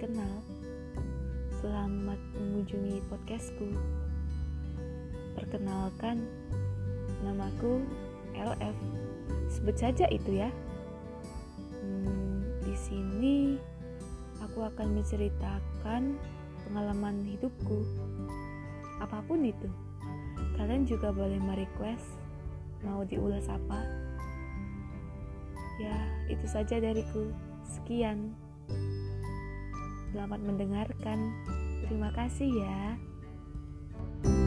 kenal. Selamat mengunjungi podcastku. Perkenalkan, namaku LF. Sebut saja itu ya. Hmm, di sini aku akan menceritakan pengalaman hidupku. Apa pun itu. Kalian juga boleh merequest mau diulas apa. Ya, itu saja dariku. Sekian. Selamat mendengarkan. Terima kasih ya. thank you